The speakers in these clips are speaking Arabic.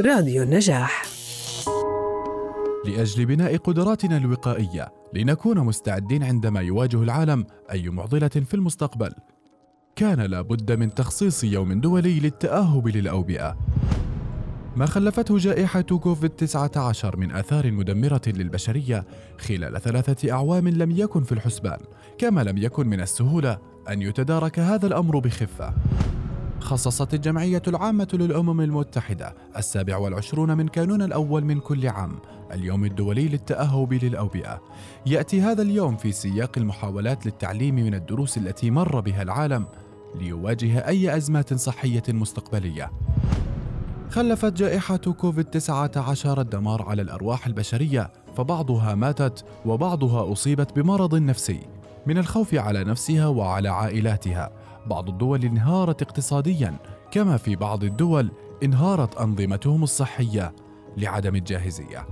راديو النجاح. لأجل بناء قدراتنا الوقائية لنكون مستعدين عندما يواجه العالم أي معضلة في المستقبل. كان لابد من تخصيص يوم دولي للتأهب للأوبئة. ما خلفته جائحة كوفيد-19 من آثار مدمرة للبشرية خلال ثلاثة أعوام لم يكن في الحسبان، كما لم يكن من السهولة أن يتدارك هذا الأمر بخفة. خصصت الجمعية العامة للأمم المتحدة السابع والعشرون من كانون الأول من كل عام اليوم الدولي للتأهب للأوبئة. يأتي هذا اليوم في سياق المحاولات للتعليم من الدروس التي مر بها العالم ليواجه أي أزمات صحية مستقبلية. خلفت جائحة كوفيد-19 الدمار على الأرواح البشرية فبعضها ماتت وبعضها أصيبت بمرض نفسي من الخوف على نفسها وعلى عائلاتها بعض الدول انهارت اقتصاديا كما في بعض الدول انهارت أنظمتهم الصحية لعدم الجاهزية.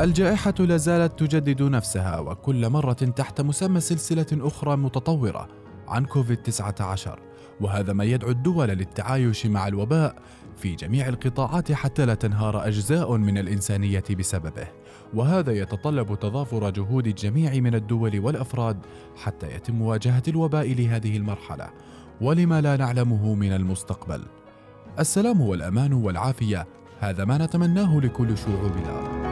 الجائحة لا زالت تجدد نفسها وكل مرة تحت مسمى سلسلة أخرى متطورة عن كوفيد-19 وهذا ما يدعو الدول للتعايش مع الوباء في جميع القطاعات حتى لا تنهار أجزاء من الإنسانية بسببه. وهذا يتطلب تضافر جهود الجميع من الدول والأفراد حتى يتم مواجهه الوباء لهذه المرحلة. ولما لا نعلمه من المستقبل. السلام والأمان والعافية. هذا ما نتمناه لكل شعوب الأرض